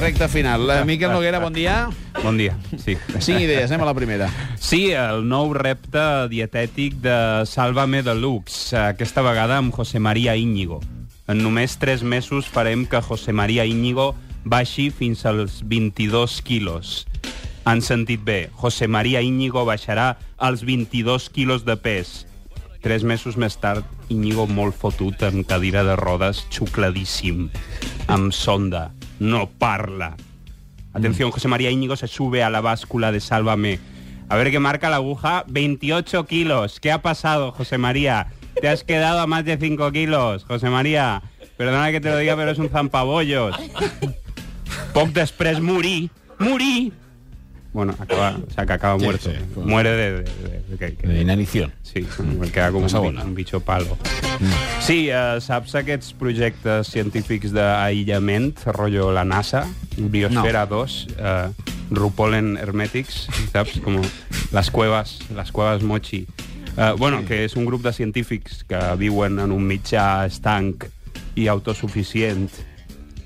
recta final. Eh, Miquel Noguera, bon dia. Bon dia, sí. Cinc idees, anem a la primera. Sí, el nou repte dietètic de Sálvame Deluxe, aquesta vegada amb José María Íñigo. En només 3 mesos farem que José María Íñigo baixi fins als 22 quilos. Han sentit bé, José María Íñigo baixarà als 22 quilos de pes. Tres mesos més tard, Íñigo molt fotut en cadira de rodes, xucladíssim, amb sonda, no parla. Atención, José María Íñigo se sube a la báscula de Sálvame. A ver qué marca la aguja, 28 kilos. ¿Qué ha pasado, José María? Te has quedado a más de 5 kilos, José María. Perdona que te lo diga, pero es un zampabollos. Poc després morí, morí. Bueno, acaba, o sea, que acaba Sí, muerto. sí, fue- Muere de... de- de- de- que- De inanición. Sí, queda com un, un bitxo palo. Sí, eh, saps aquests projectes científics d'aïllament, rotllo la NASA, Biosfera 2, eh, Rupolen Hermetics, saps? Com les cuevas, les cuevas Mochi. Eh, bueno, que és un grup de científics que viuen en un mitjà estanc i autosuficient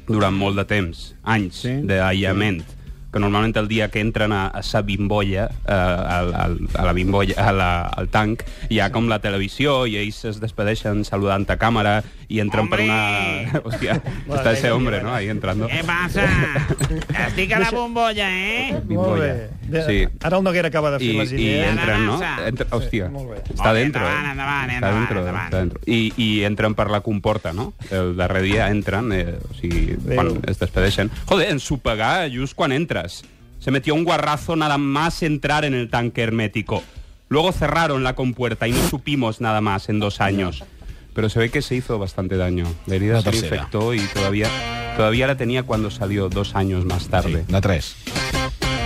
durant molt de temps, anys Sí. d'aïllament, que normalment el dia que entren a, a sa bimbolla, eh, al, al, a la bimbolla, a la, al tanc, hi ha com la televisió i ells es despedeixen saludant a càmera i entren per una... Hòstia, està ese hombre, ¿no? Ahí entrando. ¿Qué pasa? Estic a la bombolla, eh? Bimbolla. Sí. Ara el Noguera acaba de fer I, les i idees. entren, no? Entra, hòstia, molt bé. està dentro, endavant, eh? endavant, està endavant, dentro, endavant. està dentro. I, I entren per la comporta, no? El darrer dia entren, eh, o sigui, quan es despedeixen. Joder, en su pegar, just quan Se metió un guarrazo nada más entrar en el tanque hermético. Luego cerraron la compuerta y no supimos nada más en dos años. Pero se ve que se hizo bastante daño. La herida La se infectó y todavía, todavía la tenía cuando salió dos años más tarde. De tres.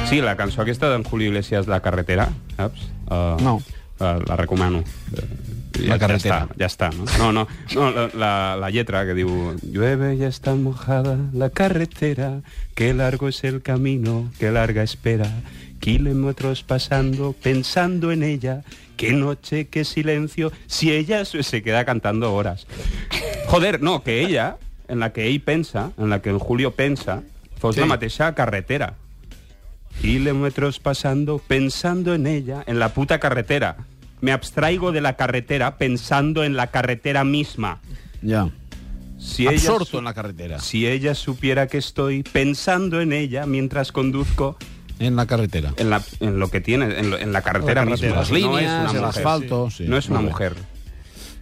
Sí, la cançó aquesta d'en Julio Iglesias, La carretera, saps? Uh, No. La, la recomano. Uh, La carretera. Ja està, ja està no? No, no, no la, la, la lletra que diu Llueve y está mojada la carretera Qué largo es el camino, qué larga espera Kilómetros pasando, pensando en ella Qué noche, qué silencio Si ella se se queda cantando horas Joder, no, que ella, en la que ell pensa, en la que en Julio pensa, fos Sí. la mateixa carretera. Kilómetros pasando, pensando en ella, en la puta carretera. Me abstraigo de la carretera pensando en la carretera misma. Ja. Si ella, Absorto su- en la carretera. si ella supiera que estoy pensando en ella mientras conduzco En la carretera. en, la, en lo que tiene, en, lo- en la carretera, La carretera. misma. Las no es línies, una el mujer. asfalto... Sí. No és una mujer.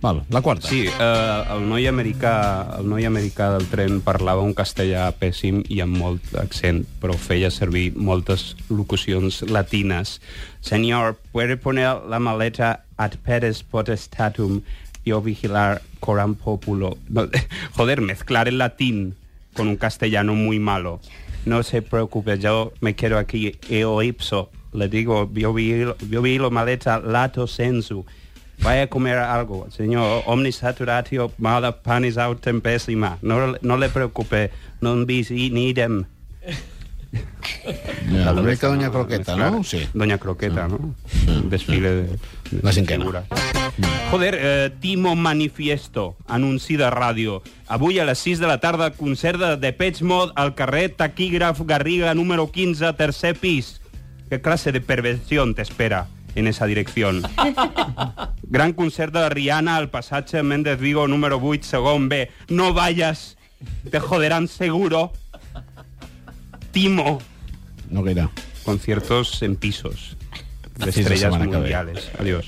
Val, la quarta. Sí, eh, el, noi americà, el noi del tren parlava un castellà pèssim i amb molt accent, però feia servir moltes locucions latines. Senyor, ¿puede poner la maleta ad pedes potestatum y o vigilar coram populo? Joder, mezclar el latín con un castellano muy malo. No se preocupe, yo me quedo aquí eo ipso. Le digo, yo vi, yo la maleta lato sensu. Vaya a comer algo, señor. Omnis saturatio mala panis autem pessima. No, no le preocupe, non bis in idem. Ja, La mica Doña Croqueta, no? Sí. Doña Croqueta, ¿no? Un desfile de, de La cinquena. figura. Joder, eh, Timo Manifiesto, anunci de ràdio. Avui a les 6 de la tarda, concert de Depeche Mode al carrer Taquígraf Garriga número 15, tercer pis. ¿Qué clase de perversión te espera en esa dirección? Gran concert de Rihanna al passatge Méndez Vigo número 8, segon B. No vayas, te joderán seguro. Timo. Noguera. Conciertos en pisos de estrellas mundiales. Adiós.